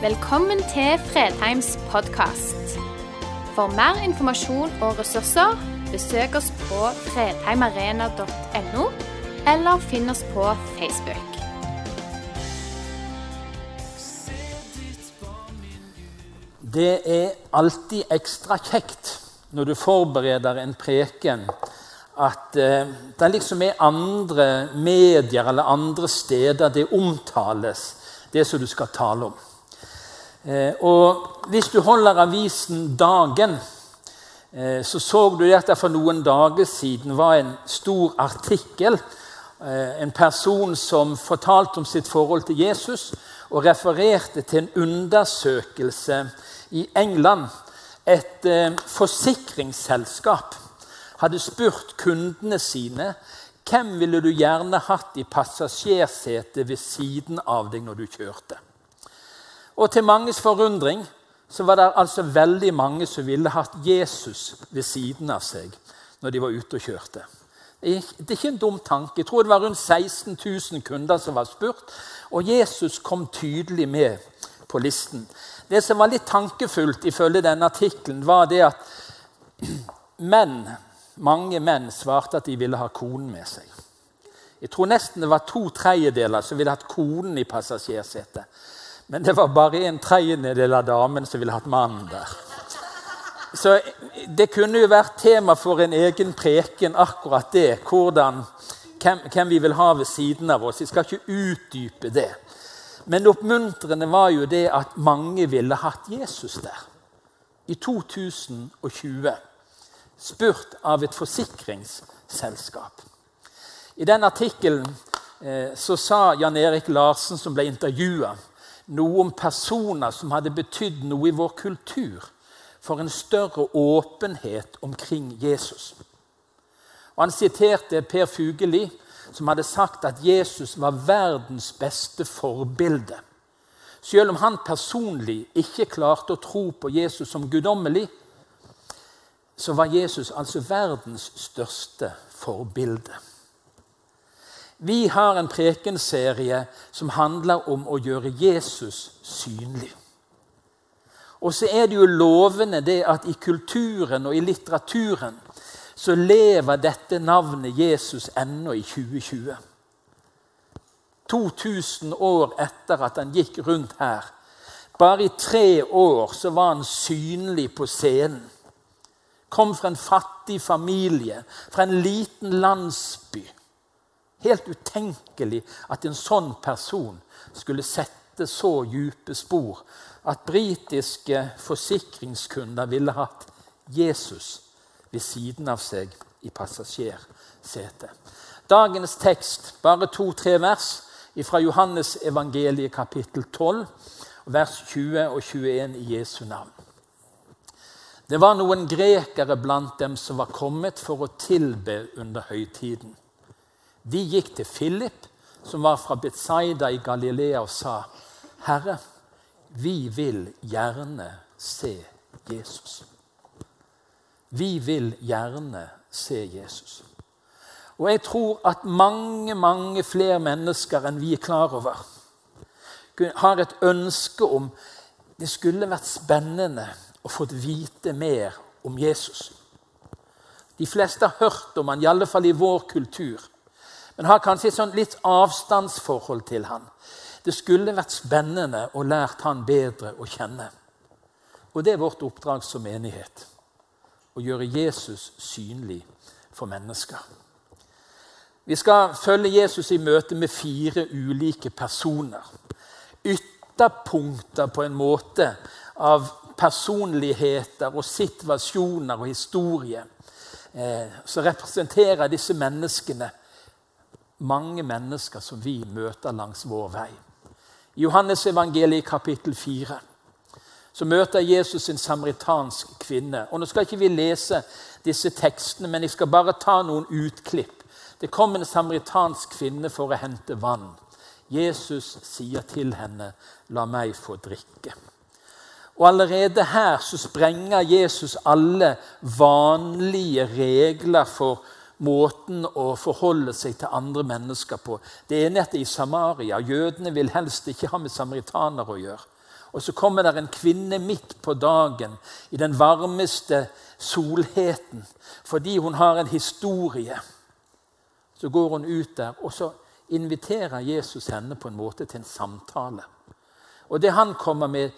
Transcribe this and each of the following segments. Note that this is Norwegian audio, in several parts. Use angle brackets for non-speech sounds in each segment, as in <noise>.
Velkommen til Fredheims podkast. For mer informasjon og ressurser, besøk oss på fredheimarena.no, eller finn oss på Facebook. Det er alltid ekstra kjekt når du forbereder en preken, at eh, det liksom er andre medier eller andre steder det omtales, det som du skal tale om. Eh, og hvis du holder avisen Dagen, eh, så så du at det for noen dager siden var en stor artikkel. Eh, en person som fortalte om sitt forhold til Jesus og refererte til en undersøkelse i England. Et forsikringsselskap hadde spurt kundene sine hvem ville du gjerne hatt i passasjersetet ved siden av deg når du kjørte. Og til manges forundring så var det altså veldig mange som ville hatt Jesus ved siden av seg når de var ute og kjørte. Det er ikke en dum tanke. Jeg tror det var rundt 16 000 kunder som var spurt. Og Jesus kom tydelig med på listen. Det som var litt tankefullt ifølge denne artikkelen, var det at menn, mange menn svarte at de ville ha konen med seg. Jeg tror nesten det var to tredjedeler som ville hatt konen i passasjersetet. Men det var bare en tredjedel av damen som ville hatt mannen der. Så det kunne jo vært tema for en egen preken, akkurat det. Hvordan, hvem, hvem vi vil ha ved siden av oss. Jeg skal ikke utdype det. Men det oppmuntrende var jo det at mange ville hatt Jesus der. I 2020. Spurt av et forsikringsselskap. I den artikkelen eh, så sa Jan Erik Larsen, som ble intervjua, noe om personer som hadde betydd noe i vår kultur for en større åpenhet omkring Jesus. Og Han siterte Per Fugelli, som hadde sagt at Jesus var verdens beste forbilde. Selv om han personlig ikke klarte å tro på Jesus som guddommelig, så var Jesus altså verdens største forbilde. Vi har en prekenserie som handler om å gjøre Jesus synlig. Og så er det jo lovende det at i kulturen og i litteraturen så lever dette navnet Jesus ennå i 2020. 2000 år etter at han gikk rundt her. Bare i tre år så var han synlig på scenen. Kom fra en fattig familie, fra en liten landsby. Helt utenkelig at en sånn person skulle sette så dype spor at britiske forsikringskunder ville hatt Jesus ved siden av seg i passasjersetet. Dagens tekst, bare to-tre vers fra Johannes evangeliet kapittel 12, vers 20 og 21 i Jesu navn. Det var noen grekere blant dem som var kommet for å tilbe under høytiden. De gikk til Philip, som var fra Betzaida i Galilea, og sa, 'Herre, vi vil gjerne se Jesus.' Vi vil gjerne se Jesus. Og jeg tror at mange, mange flere mennesker enn vi er klar over, har et ønske om det skulle vært spennende å få vite mer om Jesus. De fleste har hørt om han, i alle fall i vår kultur, men har kanskje et sånn litt avstandsforhold til han. Det skulle vært spennende å lært han bedre å kjenne. Og det er vårt oppdrag som menighet å gjøre Jesus synlig for mennesker. Vi skal følge Jesus i møte med fire ulike personer. Ytterpunkter på en måte av personligheter og situasjoner og historie. Eh, så representerer disse menneskene mange mennesker som vi møter langs vår vei. I Johannes evangeliet kapittel 4 så møter Jesus en samaritansk kvinne. Og Nå skal ikke vi lese disse tekstene, men jeg skal bare ta noen utklipp. Det kom en samaritansk kvinne for å hente vann. Jesus sier til henne, 'La meg få drikke'. Og Allerede her så sprenger Jesus alle vanlige regler for måten å forholde seg til andre mennesker på. Det ene er at i Samaria. Jødene vil helst ikke ha med samaritanere å gjøre. Og så kommer det en kvinne midt på dagen, i den varmeste solheten, fordi hun har en historie. Så går hun ut der, og så inviterer Jesus henne på en måte til en samtale. Og det han kommer med,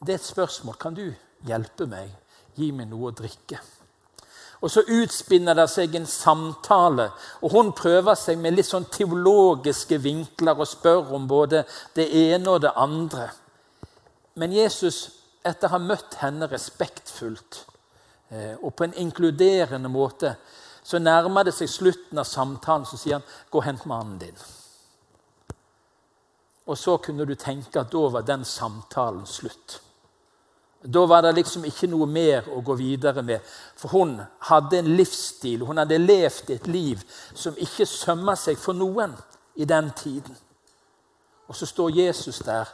det er et spørsmål. Kan du hjelpe meg? Gi meg noe å drikke. Og så utspinner det seg en samtale, og hun prøver seg med litt sånn teologiske vinkler og spør om både det ene og det andre. Men Jesus, etter å ha møtt henne respektfullt eh, og på en inkluderende måte, så nærmer det seg slutten av samtalen, så sier han, 'Gå og hent mannen din'. Og så kunne du tenke at da var den samtalen slutt. Da var det liksom ikke noe mer å gå videre med. For hun hadde en livsstil, hun hadde levd et liv som ikke sømma seg for noen i den tiden. Og så står Jesus der,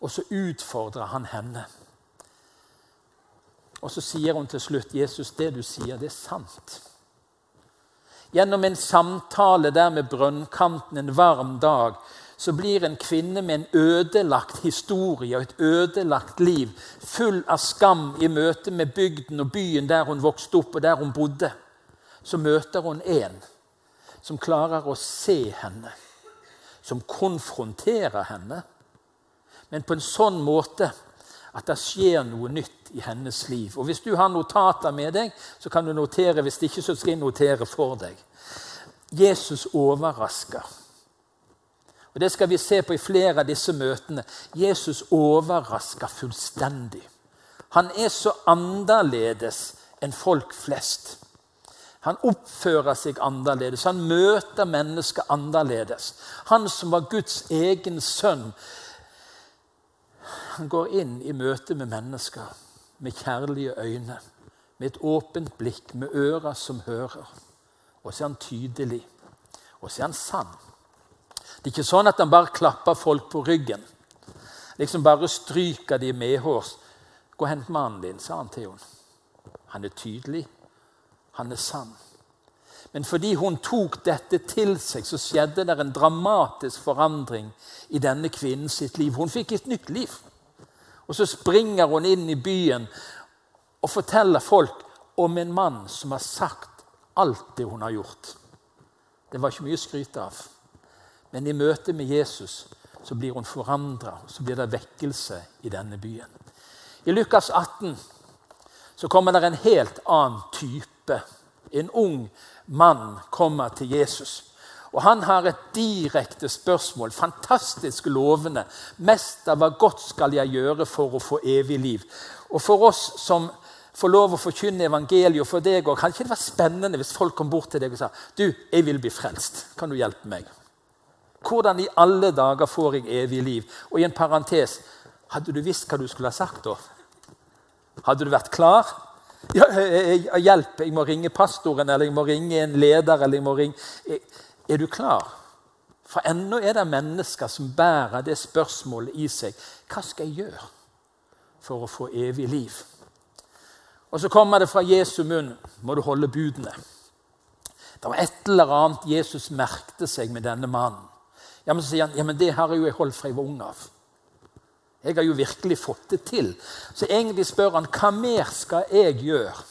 og så utfordrer han henne. Og så sier hun til slutt, 'Jesus, det du sier, det er sant.' Gjennom en samtale der med brønnkanten en varm dag så blir en kvinne med en ødelagt historie og et ødelagt liv, full av skam i møte med bygden og byen der hun vokste opp og der hun bodde, så møter hun en som klarer å se henne, som konfronterer henne, men på en sånn måte at det skjer noe nytt i hennes liv. Og Hvis du har notater med deg, så kan du notere. Hvis ikke, så skal jeg notere for deg. Jesus overrasker. Og Det skal vi se på i flere av disse møtene. Jesus overrasker fullstendig. Han er så annerledes enn folk flest. Han oppfører seg annerledes. Han møter mennesker annerledes. Han som var Guds egen sønn, han går inn i møte med mennesker med kjærlige øyne, med et åpent blikk, med ører som hører. Og så er han tydelig, og så er han sann. Det er ikke sånn at han bare klapper folk på ryggen. Liksom bare stryker de medhårs. 'Gå og hent mannen din', sa han til henne. Han er tydelig. Han er sann. Men fordi hun tok dette til seg, så skjedde det en dramatisk forandring i denne kvinnen sitt liv. Hun fikk et nytt liv. Og så springer hun inn i byen og forteller folk om en mann som har sagt alt det hun har gjort. Det var ikke mye å skryte av. Men i møte med Jesus så blir hun forandra, så blir det vekkelse i denne byen. I Lukas 18 så kommer det en helt annen type. En ung mann kommer til Jesus. Og Han har et direkte spørsmål, fantastisk lovende. 'Mester, hva godt skal jeg gjøre for å få evig liv?' Og For oss som får lov å forkynne evangeliet for deg òg, kan ikke det være spennende hvis folk kom bort til deg og sa 'Du, jeg vil bli frelst. Kan du hjelpe meg?' Hvordan i alle dager får jeg evig liv? Og i en parentes Hadde du visst hva du skulle ha sagt da? Hadde du vært klar? Ja, hjelp, jeg må ringe pastoren, eller jeg må ringe en leder, eller jeg må ringe Er du klar? For ennå er det mennesker som bærer det spørsmålet i seg. Hva skal jeg gjøre for å få evig liv? Og så kommer det fra Jesu munn må du holde budene. Det var et eller annet Jesus merkte seg med denne mannen. Ja, men Så sier han ja, men det har jeg jo holdt fra jeg var ung av. Jeg har jo virkelig fått det til. Så egentlig spør han hva mer skal jeg gjøre?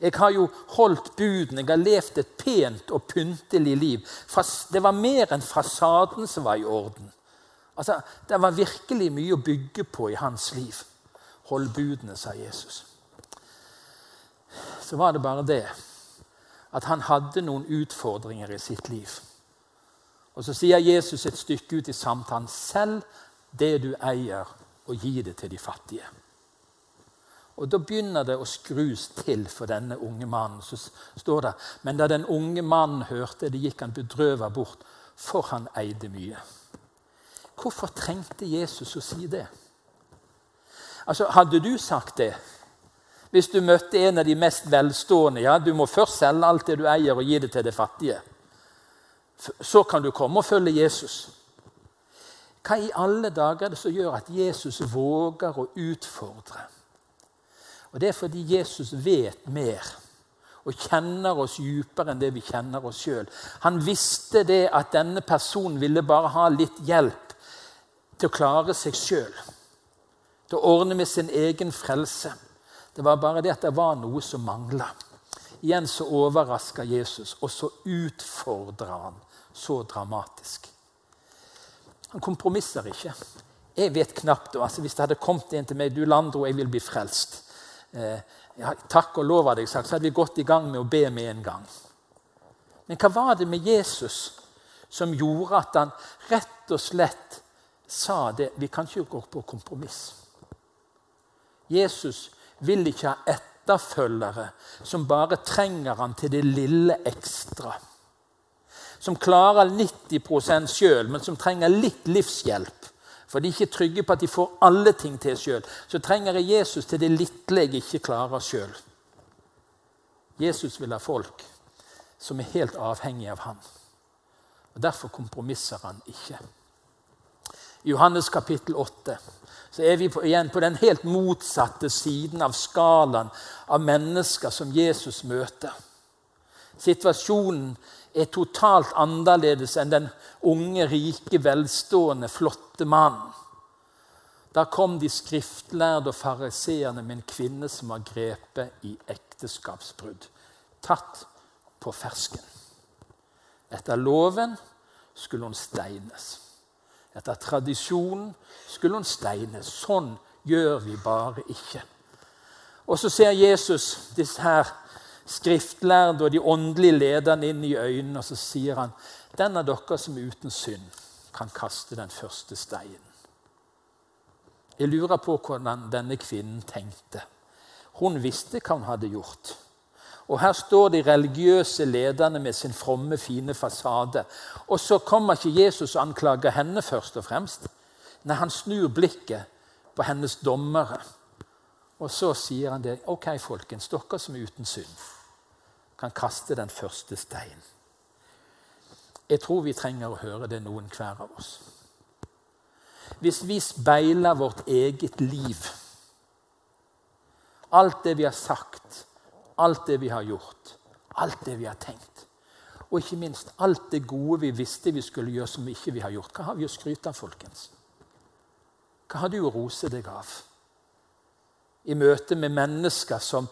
Jeg har jo holdt budene, jeg har levd et pent og pyntelig liv. Det var mer enn fasaden som var i orden. Altså, Det var virkelig mye å bygge på i hans liv. Hold budene, sa Jesus. Så var det bare det at han hadde noen utfordringer i sitt liv. Og Så sier Jesus et stykke ut i samtalen selv det du eier, og gi det til de fattige. Og Da begynner det å skrus til for denne unge mannen. Så står det, Men da den unge mannen hørte det, gikk han bedrøvet bort, for han eide mye. Hvorfor trengte Jesus å si det? Altså, Hadde du sagt det hvis du møtte en av de mest velstående? Ja, du må først selge alt det du eier, og gi det til det fattige så kan du komme og følge Jesus. Hva i alle dager er det som gjør at Jesus våger å utfordre? Og Det er fordi Jesus vet mer og kjenner oss djupere enn det vi kjenner oss sjøl. Han visste det at denne personen ville bare ha litt hjelp til å klare seg sjøl. til å ordne med sin egen frelse. Det var bare det at det var noe som mangla. Igjen så overraska Jesus, og så utfordra han så dramatisk. Han kompromisser ikke. Jeg vet knapt altså Hvis det hadde kommet en til meg du Landro, jeg vil bli frelst. Eh, ja, takk og lov, hadde jeg sagt, så hadde vi gått i gang med å be med en gang. Men hva var det med Jesus som gjorde at han rett og slett sa det Vi kan ikke gå på kompromiss. Jesus vil ikke ha etterfølgere som bare trenger han til det lille ekstra. Som klarer 90% sjøl, men som trenger litt livshjelp. For de er ikke trygge på at de får alle ting til sjøl. Så trenger jeg Jesus til det lille jeg ikke klarer sjøl. Jesus vil ha folk som er helt avhengige av ham. Og Derfor kompromisser han ikke. I Johannes kapittel 8 så er vi på, igjen på den helt motsatte siden av skalaen av mennesker som Jesus møter. Situasjonen er totalt annerledes enn den unge, rike, velstående, flotte mannen. Da kom de skriftlærde og fariseerne med en kvinne som var grepet i ekteskapsbrudd. Tatt på fersken. Etter loven skulle hun steines. Etter tradisjonen skulle hun steines. Sånn gjør vi bare ikke. Og så ser Jesus disse her skriftlærde og de åndelige lederne inn i øynene, og så sier han den av dere som er uten synd, kan kaste den første steinen. Jeg lurer på hvordan denne kvinnen tenkte. Hun visste hva hun hadde gjort. Og her står de religiøse lederne med sin fromme, fine fasade. Og så kommer ikke Jesus og anklager henne først og fremst. Nei, han snur blikket på hennes dommere. Og så sier han det. OK, folkens, dere som er uten synd, kan kaste den første steinen. Jeg tror vi trenger å høre det, noen hver av oss. Hvis vi speiler vårt eget liv, alt det vi har sagt, alt det vi har gjort, alt det vi har tenkt. Og ikke minst alt det gode vi visste vi skulle gjøre, som ikke vi har gjort. Hva har vi å skryte av, folkens? Hva har du å rose deg av? I møte med mennesker som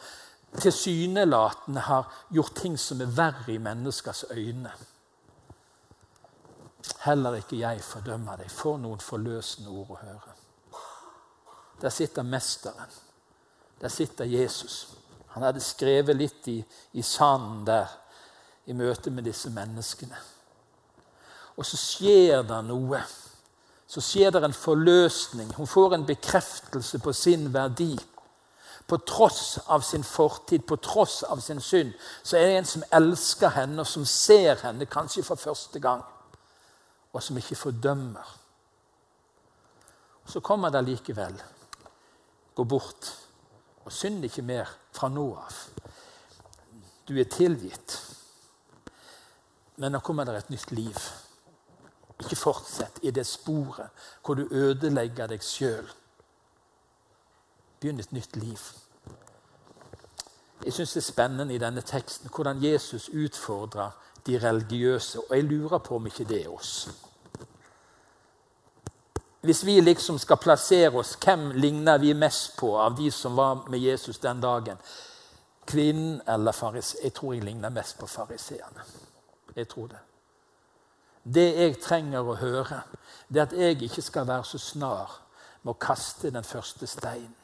tilsynelatende har gjort ting som er verre i menneskers øyne. Heller ikke jeg fordømmer deg. For noen forløsende ord å høre. Der sitter Mesteren. Der sitter Jesus. Han hadde skrevet litt i, i sanden der i møte med disse menneskene. Og så skjer det noe. Så skjer det en forløsning. Hun får en bekreftelse på sin verdi. På tross av sin fortid, på tross av sin synd, så er det en som elsker henne, og som ser henne kanskje for første gang, og som ikke fordømmer. Så kommer det likevel. Gå bort og synd ikke mer fra nå av. Du er tilgitt. Men nå kommer det et nytt liv. Ikke fortsett i det sporet hvor du ødelegger deg sjøl. Begynn et nytt liv. Jeg syns det er spennende i denne teksten hvordan Jesus utfordrer de religiøse. Og jeg lurer på om ikke det er oss. Hvis vi liksom skal plassere oss, hvem ligner vi mest på av de som var med Jesus den dagen? Kvinnen eller fariseeren? Jeg tror jeg ligner mest på fariseerne. Jeg tror det. Det jeg trenger å høre, det er at jeg ikke skal være så snar med å kaste den første steinen.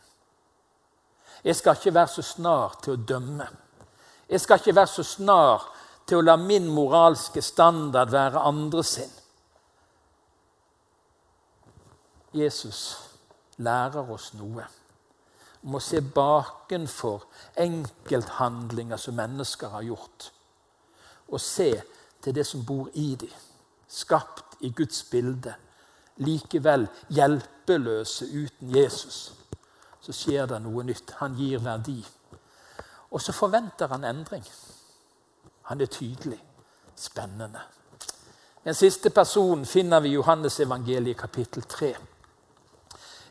Jeg skal ikke være så snar til å dømme. Jeg skal ikke være så snar til å la min moralske standard være andre sin. Jesus lærer oss noe om å se bakenfor enkelthandlinger som mennesker har gjort, og se til det som bor i dem, skapt i Guds bilde, likevel hjelpeløse uten Jesus. Så skjer det noe nytt. Han gir verdi. Og så forventer han endring. Han er tydelig. Spennende. Den siste personen finner vi i Johannes evangeliet kapittel 3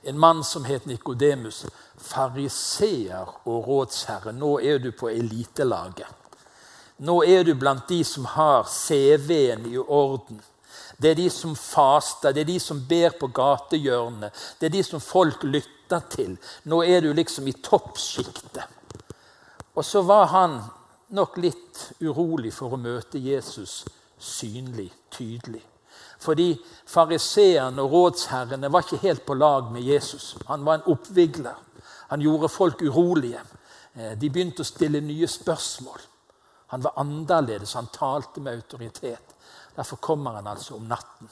en mann som het Nikodemus, fariseer og rådsherre. Nå er du på elitelaget. Nå er du blant de som har CV-en i orden. Det er de som faster, det er de som ber på gatehjørnet. Det er de som folk lytter til. Nå er du liksom i toppsjiktet. Og så var han nok litt urolig for å møte Jesus synlig, tydelig. Fordi fariseerne og rådsherrene var ikke helt på lag med Jesus. Han var en oppvigler. Han gjorde folk urolige. Eh, de begynte å stille nye spørsmål. Han var annerledes, han talte med autoritet. Derfor kommer han altså om natten.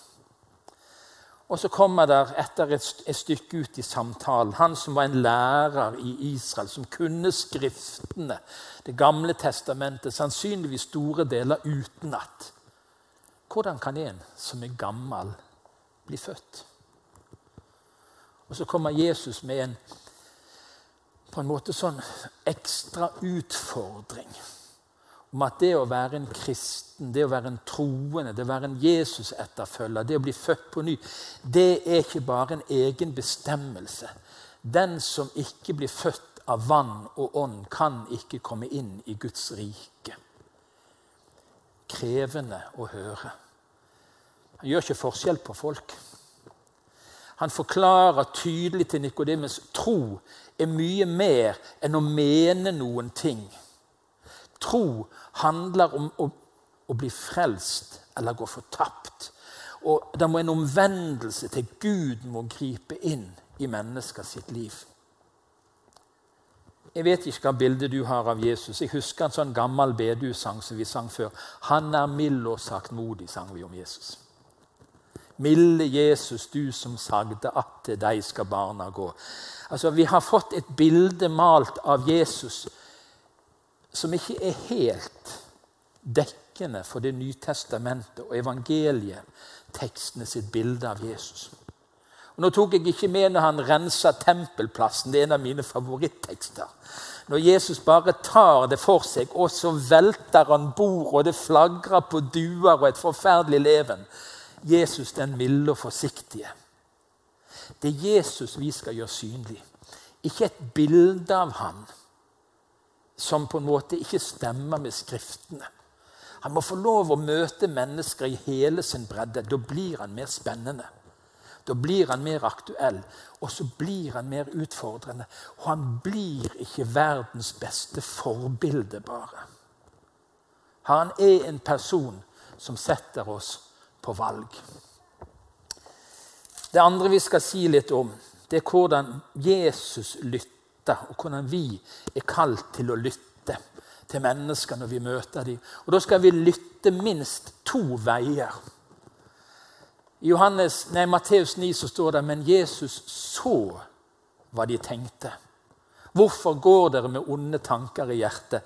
Og så kommer der etter et, et stykke ut i samtalen han som var en lærer i Israel, som kunne Skriftene, Det gamle testamentet, sannsynligvis store deler utenat. Hvordan kan en som er gammel, bli født? Og så kommer Jesus med en på en måte sånn ekstra utfordring om at det å være en kristen, det å være en troende, det å være en Jesus-etterfølger, det å bli født på ny, det er ikke bare en egen bestemmelse. Den som ikke blir født av vann og ånd, kan ikke komme inn i Guds rike. Krevende å høre. Han gjør ikke forskjell på folk. Han forklarer tydelig til Nikodemus tro er mye mer enn å mene noen ting. Tro handler om å, å bli frelst eller gå fortapt. Og Det må en omvendelse til Gud må gripe inn i mennesker sitt liv. Jeg vet ikke hva bildet du har av Jesus. Jeg husker en sånn gammel bedusang som vi sang før. 'Han er mild og saktmodig', sang vi om Jesus. Milde Jesus, du som sagde at til deg skal barna gå. Altså, Vi har fått et bilde malt av Jesus som ikke er helt dekkende for Det nye testamentet og evangelietekstene sitt bilde av Jesus. Og Nå tok jeg ikke med når han rensa tempelplassen. Det er en av mine favorittekster. Når Jesus bare tar det for seg, og så velter han bord, og det flagrer på duer og et forferdelig leven. Jesus den milde og forsiktige. Det er Jesus vi skal gjøre synlig. Ikke et bilde av ham som på en måte ikke stemmer med Skriftene. Han må få lov å møte mennesker i hele sin bredde. Da blir han mer spennende. Da blir han mer aktuell, og så blir han mer utfordrende. Og han blir ikke verdens beste forbilde, bare. Han er en person som setter oss på valg. Det andre vi skal si litt om, det er hvordan Jesus lytter, og hvordan vi er kalt til å lytte til mennesker når vi møter dem. Og Da skal vi lytte minst to veier. I Johannes, nei, Matteus 9 så står det men Jesus så hva de tenkte. Hvorfor går dere med onde tanker i hjertet?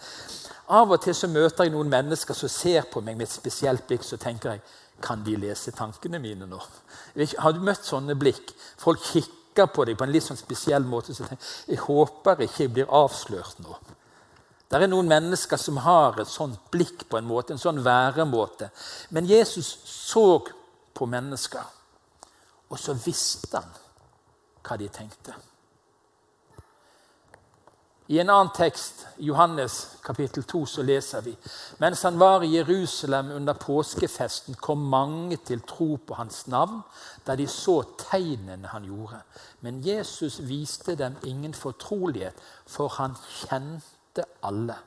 Av og til så møter jeg noen mennesker som ser på meg med et spesielt blikk. Så tenker jeg kan de lese tankene mine nå? Har du møtt sånne blikk? Folk kikker på deg på en litt sånn spesiell måte. Så tenker, jeg håper ikke jeg blir avslørt nå. Det er noen mennesker som har et sånt blikk på en måte, en sånn væremåte. Men Jesus så på mennesker, og så visste han hva de tenkte. I en annen tekst, Johannes kapittel 2, så leser vi mens han var i Jerusalem under påskefesten, kom mange til tro på hans navn da de så tegnene han gjorde. Men Jesus viste dem ingen fortrolighet, for han kjente alle.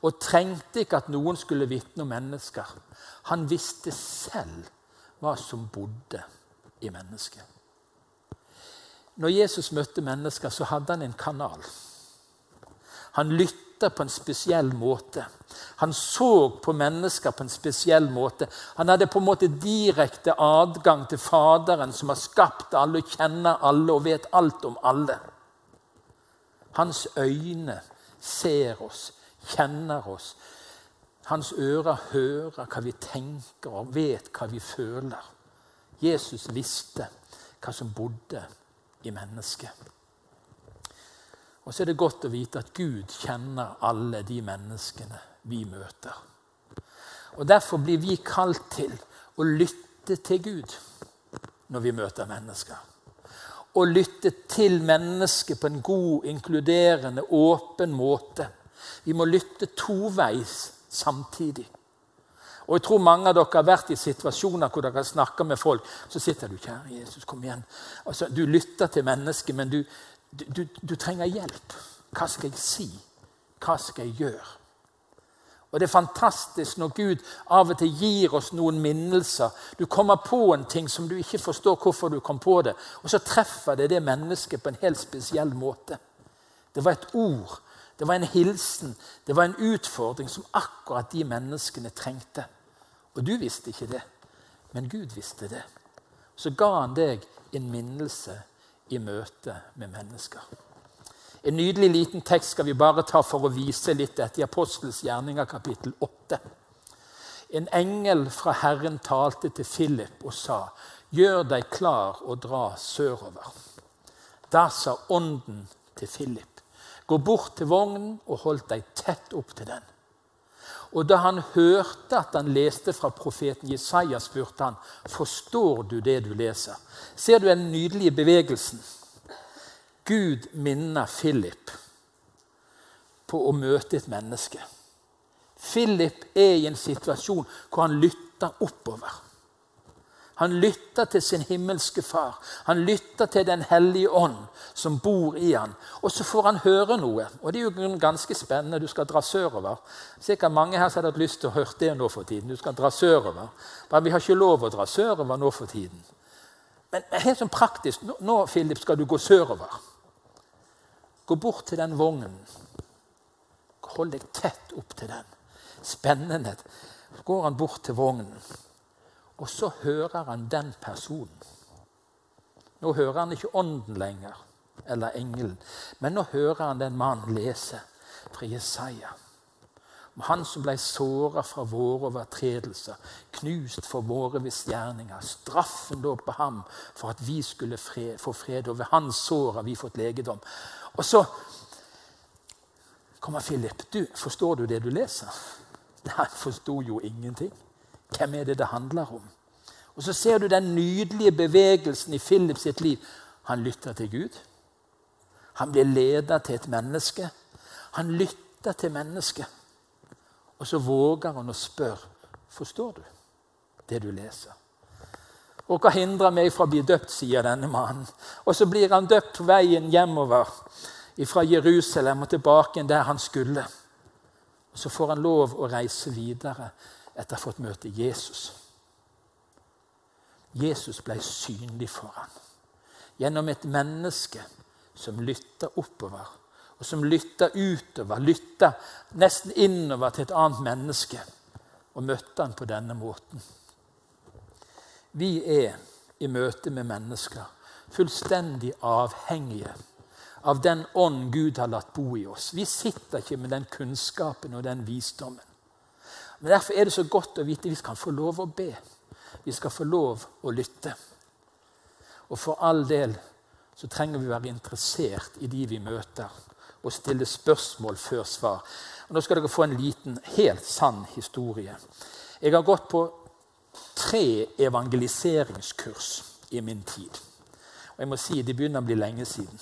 Og trengte ikke at noen skulle vitne om mennesker. Han visste selv hva som bodde i mennesket. Når Jesus møtte mennesker, så hadde han en kanal. Han lytta på en spesiell måte. Han så på mennesker på en spesiell måte. Han hadde på en måte direkte adgang til Faderen, som har skapt alle, og kjenner alle og vet alt om alle. Hans øyne ser oss, kjenner oss. Hans ører hører hva vi tenker og vet hva vi føler. Jesus visste hva som bodde i mennesket. Og så er det godt å vite at Gud kjenner alle de menneskene vi møter. Og Derfor blir vi kalt til å lytte til Gud når vi møter mennesker. Å lytte til mennesket på en god, inkluderende, åpen måte. Vi må lytte toveis samtidig. Og jeg tror mange av dere har vært i situasjoner hvor dere snakka med folk. Så sitter du, kjære Jesus, kom igjen. Altså, du lytter til mennesket, men du, du, du trenger hjelp. Hva skal jeg si? Hva skal jeg gjøre? Og Det er fantastisk når Gud av og til gir oss noen minnelser. Du kommer på en ting som du ikke forstår hvorfor du kom på det, og så treffer det det mennesket på en helt spesiell måte. Det var et ord, det var en hilsen, det var en utfordring som akkurat de menneskene trengte. Og du visste ikke det, men Gud visste det. Så ga han deg en minnelse i møte med mennesker. En nydelig liten tekst skal vi bare ta for å vise litt dette i Apostels gjerninger kapittel 8. En engel fra Herren talte til Philip og sa, 'Gjør deg klar og dra sørover.' Da sa ånden til Philip, 'Gå bort til vognen og hold deg tett opp til den.' Og da han hørte at han leste fra profeten Jesaja, spurte han, 'Forstår du det du leser?' Ser du den nydelige bevegelsen? Gud minner Philip på å møte et menneske. Philip er i en situasjon hvor han lytter oppover. Han lytter til sin himmelske far. Han lytter til Den hellige ånd som bor i han. Og så får han høre noe. Og det er jo ganske spennende. Du skal dra sørover. Sikkert mange her hadde hatt lyst til å høre det nå for tiden. Du skal dra sørover. Men vi har ikke lov å dra sørover nå for tiden. Men helt sånn praktisk Nå, Philip, skal du gå sørover. Gå bort til den vognen. Hold deg tett opp til den. Spennende. Så går han bort til vognen, og så hører han den personen. Nå hører han ikke ånden lenger, eller engelen, men nå hører han den mannen lese fra Jesaja. Om han som ble såra fra våre overtredelser, knust for våre misgjerninger. Straffen lå på ham for at vi skulle fred, få fred, og ved hans sår har vi fått legedom. Og så kommer Philip. Du, Forstår du det du leser? <laughs> Han forsto jo ingenting. Hvem er det det handler om? Og Så ser du den nydelige bevegelsen i Philip sitt liv. Han lytter til Gud. Han blir leder til et menneske. Han lytter til mennesket. Og så våger han å spørre forstår du det du leser. Og hva hindrer meg fra å bli døpt, sier denne mannen. Og så blir han døpt på veien hjemover fra Jerusalem og tilbake der han skulle. Og Så får han lov å reise videre etter å ha fått møte Jesus. Jesus ble synlig for ham gjennom et menneske som lytta oppover, og som lytta utover, lytta nesten innover til et annet menneske, og møtte han på denne måten. Vi er i møte med mennesker fullstendig avhengige av den ånd Gud har latt bo i oss. Vi sitter ikke med den kunnskapen og den visdommen. Men Derfor er det så godt å vite at vi skal få lov å be. Vi skal få lov å lytte. Og for all del så trenger vi å være interessert i de vi møter, og stille spørsmål før svar. Og Nå skal dere få en liten, helt sann historie. Jeg har gått på tre evangeliseringskurs i min tid. Og jeg må si De begynner å bli lenge siden.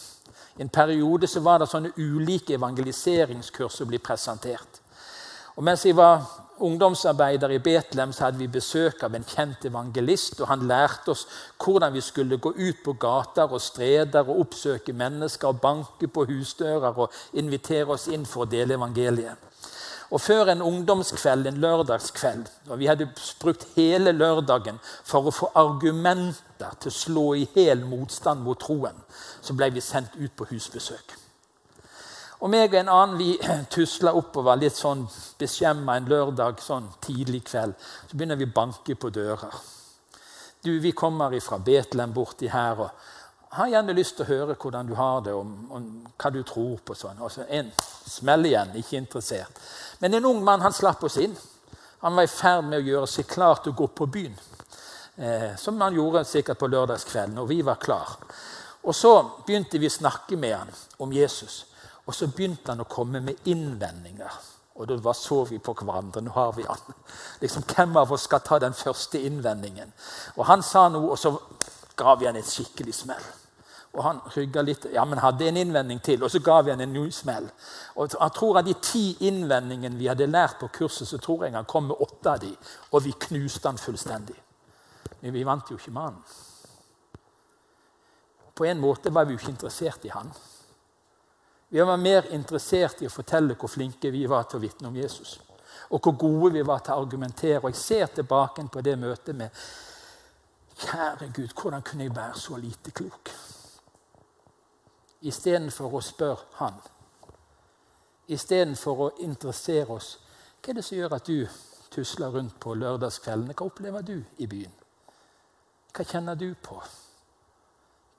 I en periode så var det sånne ulike evangeliseringskurs som ble presentert. Og Mens jeg var ungdomsarbeider i Betlehem, så hadde vi besøk av en kjent evangelist. og Han lærte oss hvordan vi skulle gå ut på gater og streder og oppsøke mennesker og banke på husdører og invitere oss inn for å dele evangeliet. Og før en ungdomskveld, en lørdagskveld, og vi hadde brukt hele lørdagen for å få argumenter til å slå i hel motstand mot troen, så ble vi sendt ut på husbesøk. Og meg og en annen vi <clears throat> tusla oppover litt sånn beskjemma en lørdag sånn tidlig kveld. Så begynner vi å banke på dører. Du, Vi kommer fra Betlehem borti her og har gjerne lyst til å høre hvordan du har det, og, og hva du tror på. sånn. Og så en smell igjen, ikke interessert. Men en ung mann han slapp oss inn. Han var i ferd med å gjøre seg klar til å gå på byen. Eh, som han gjorde sikkert på lørdagskvelden, og vi var klar. Og Så begynte vi å snakke med han om Jesus. Og så begynte han å komme med innvendinger. Og da så vi på hverandre. Nå har vi han. <laughs> Liksom, Hvem av oss skal ta den første innvendingen? Og Han sa noe, og så ga vi han et skikkelig smell. Og han rygga litt, ja, men hadde en innvending til, og så ga vi han en ny smell. Og jeg tror Av de ti innvendingene vi hadde lært på kurset, så tror jeg han kom med åtte av de, og vi knuste han fullstendig. Men vi vant jo ikke han. På en måte var vi jo ikke interessert i han. Vi var mer interessert i å fortelle hvor flinke vi var til å vitne om Jesus. Og hvor gode vi var til å argumentere. Og jeg ser tilbake på det møtet med Kjære Gud, hvordan kunne jeg være så lite klok? Istedenfor å spørre Han. Istedenfor å interessere oss. Hva er det som gjør at du tusler rundt på lørdagskveldene? Hva opplever du i byen? Hva kjenner du på?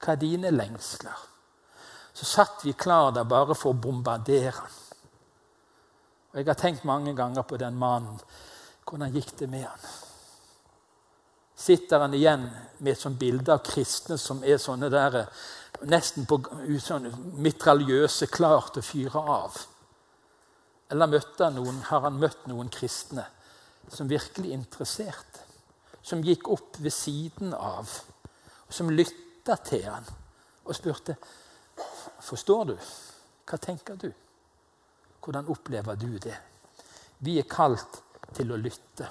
Hva er dine lengsler? Så satt vi klar der bare for å bombardere han. Og Jeg har tenkt mange ganger på den mannen. Hvordan gikk det med han? Sitter han igjen med et sånt bilde av kristne som er sånne der, nesten på sånn, mitraljøse, klar til å fyre av? Eller møtte han noen, har han møtt noen kristne som virkelig interesserte? Som gikk opp ved siden av, og som lytta til han og spurte Forstår du? Hva tenker du? Hvordan opplever du det? Vi er kalt til å lytte.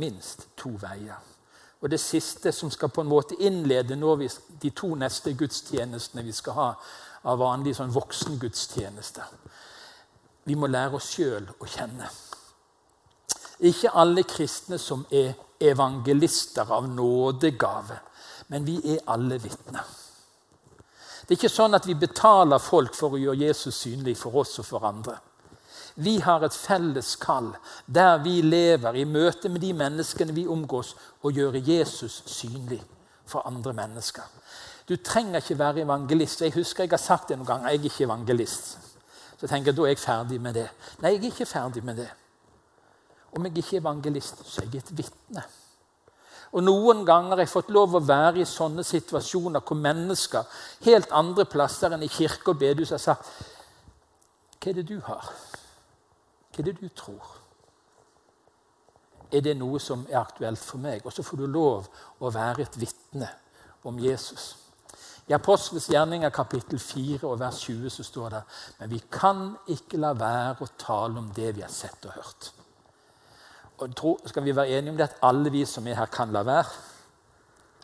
Minst to veier. Og det siste som skal på en måte innlede vi, de to neste gudstjenestene vi skal ha av vanlige sånn voksengudstjeneste. Vi må lære oss sjøl å kjenne. Ikke alle kristne som er evangelister av nådegave, men vi er alle vitner. Det er ikke sånn at vi betaler folk for å gjøre Jesus synlig for oss og for andre. Vi har et felles kall der vi lever i møte med de menneskene vi omgås, og gjøre Jesus synlig for andre mennesker. Du trenger ikke være evangelist. Jeg husker jeg har sagt det noen ganger. Jeg er ikke evangelist. Så tenker jeg, da er jeg ferdig med det. Nei, jeg er ikke ferdig med det. Om jeg ikke er evangelist, så er jeg et vitne. Og Noen ganger har jeg fått lov å være i sånne situasjoner hvor mennesker helt andre plasser enn i kirke og bedehus har sagt Hva er det du har? Hva er det du tror? Er det noe som er aktuelt for meg? Og så får du lov å være et vitne om Jesus. I Apostelens gjerninger kapittel 4 og vers 20 så står det men vi kan ikke la være å tale om det vi har sett og hørt tro, skal vi være enige om det at alle vi som er her, kan la være?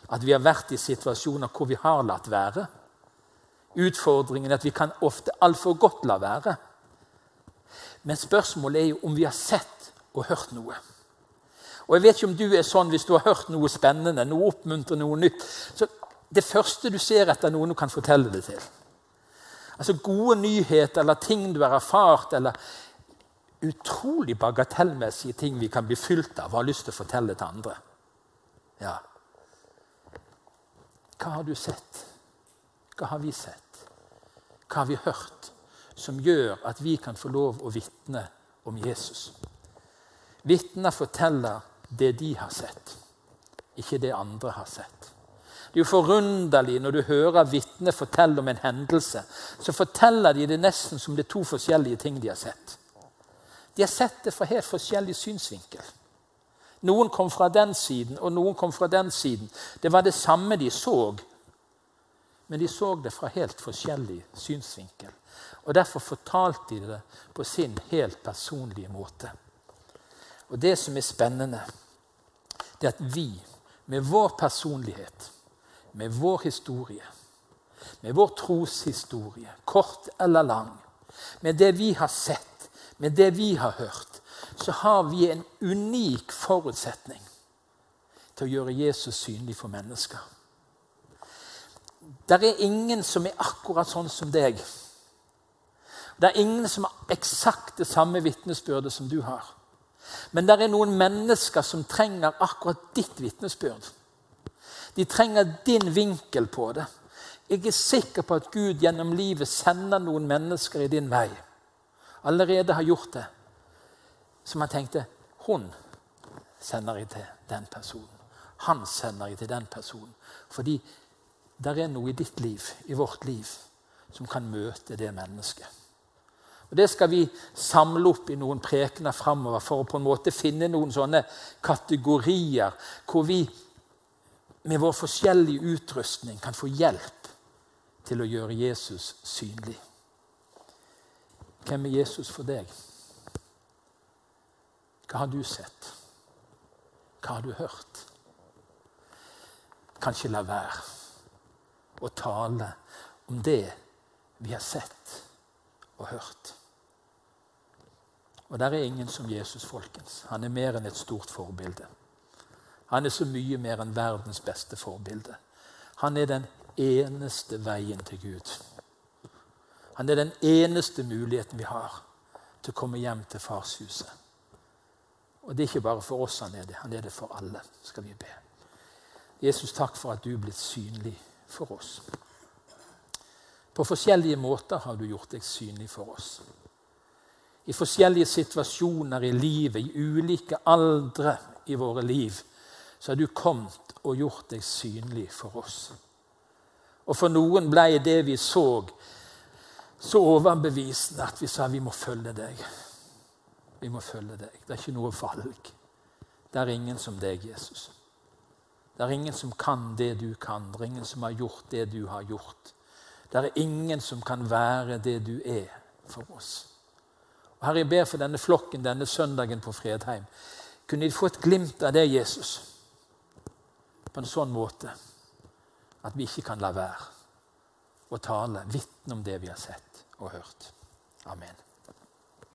At vi har vært i situasjoner hvor vi har latt være? Utfordringen er at vi kan ofte altfor godt la være. Men spørsmålet er jo om vi har sett og hørt noe. Og jeg vet ikke om du er sånn hvis du har hørt noe spennende, noe oppmuntrende, noe nytt. Så Det første du ser etter noen du kan fortelle det til. Altså Gode nyheter eller ting du har erfart, eller utrolig bagatellmessige ting vi kan bli fylt av og har lyst til å fortelle til andre. Ja. Hva har du sett? Hva har vi sett? Hva har vi hørt som gjør at vi kan få lov å vitne om Jesus? Vitner forteller det de har sett, ikke det andre har sett. Det er jo forunderlig når du hører vitner fortelle om en hendelse. Så forteller de det nesten som det er to forskjellige ting de har sett. De har sett det fra helt forskjellig synsvinkel. Noen kom fra den siden, og noen kom fra den siden. Det var det samme de så, men de så det fra helt forskjellig synsvinkel. Og Derfor fortalte de det på sin helt personlige måte. Og Det som er spennende, det er at vi, med vår personlighet, med vår historie, med vår troshistorie, kort eller lang, med det vi har sett med det vi har hørt, så har vi en unik forutsetning til å gjøre Jesus synlig for mennesker. Det er ingen som er akkurat sånn som deg. Det er ingen som har eksakt det samme vitnesbyrdet som du har. Men det er noen mennesker som trenger akkurat ditt vitnesbyrd. De trenger din vinkel på det. Jeg er sikker på at Gud gjennom livet sender noen mennesker i din vei allerede har gjort det, som han tenkte Hun sender jeg til den personen. Han sender jeg til den personen. Fordi det er noe i ditt liv, i vårt liv, som kan møte det mennesket. Og Det skal vi samle opp i noen prekener framover for å på en måte finne noen sånne kategorier hvor vi med vår forskjellige utrustning kan få hjelp til å gjøre Jesus synlig. Hvem er Jesus for deg? Hva har du sett? Hva har du hørt? Kanskje la være å tale om det vi har sett og hørt. Og der er ingen som Jesus, folkens. Han er mer enn et stort forbilde. Han er så mye mer enn verdens beste forbilde. Han er den eneste veien til Gud. Han er den eneste muligheten vi har til å komme hjem til farshuset. Og det er ikke bare for oss han er det, han er det for alle, skal vi be. Jesus, takk for at du er blitt synlig for oss. På forskjellige måter har du gjort deg synlig for oss. I forskjellige situasjoner i livet, i ulike aldre i våre liv, så har du kommet og gjort deg synlig for oss. Og for noen ble det vi så, så overbevisende at vi sa vi må følge deg. Vi må følge deg. Det er ikke noe valg. Det er ingen som deg, Jesus. Det er ingen som kan det du kan. Det er ingen som har gjort det du har gjort. Det er ingen som kan være det du er for oss. Og Herre, jeg ber for denne flokken denne søndagen på Fredheim. Kunne de få et glimt av det, Jesus, på en sånn måte at vi ikke kan la være å tale, vitne om det vi har sett og hørt. Amen.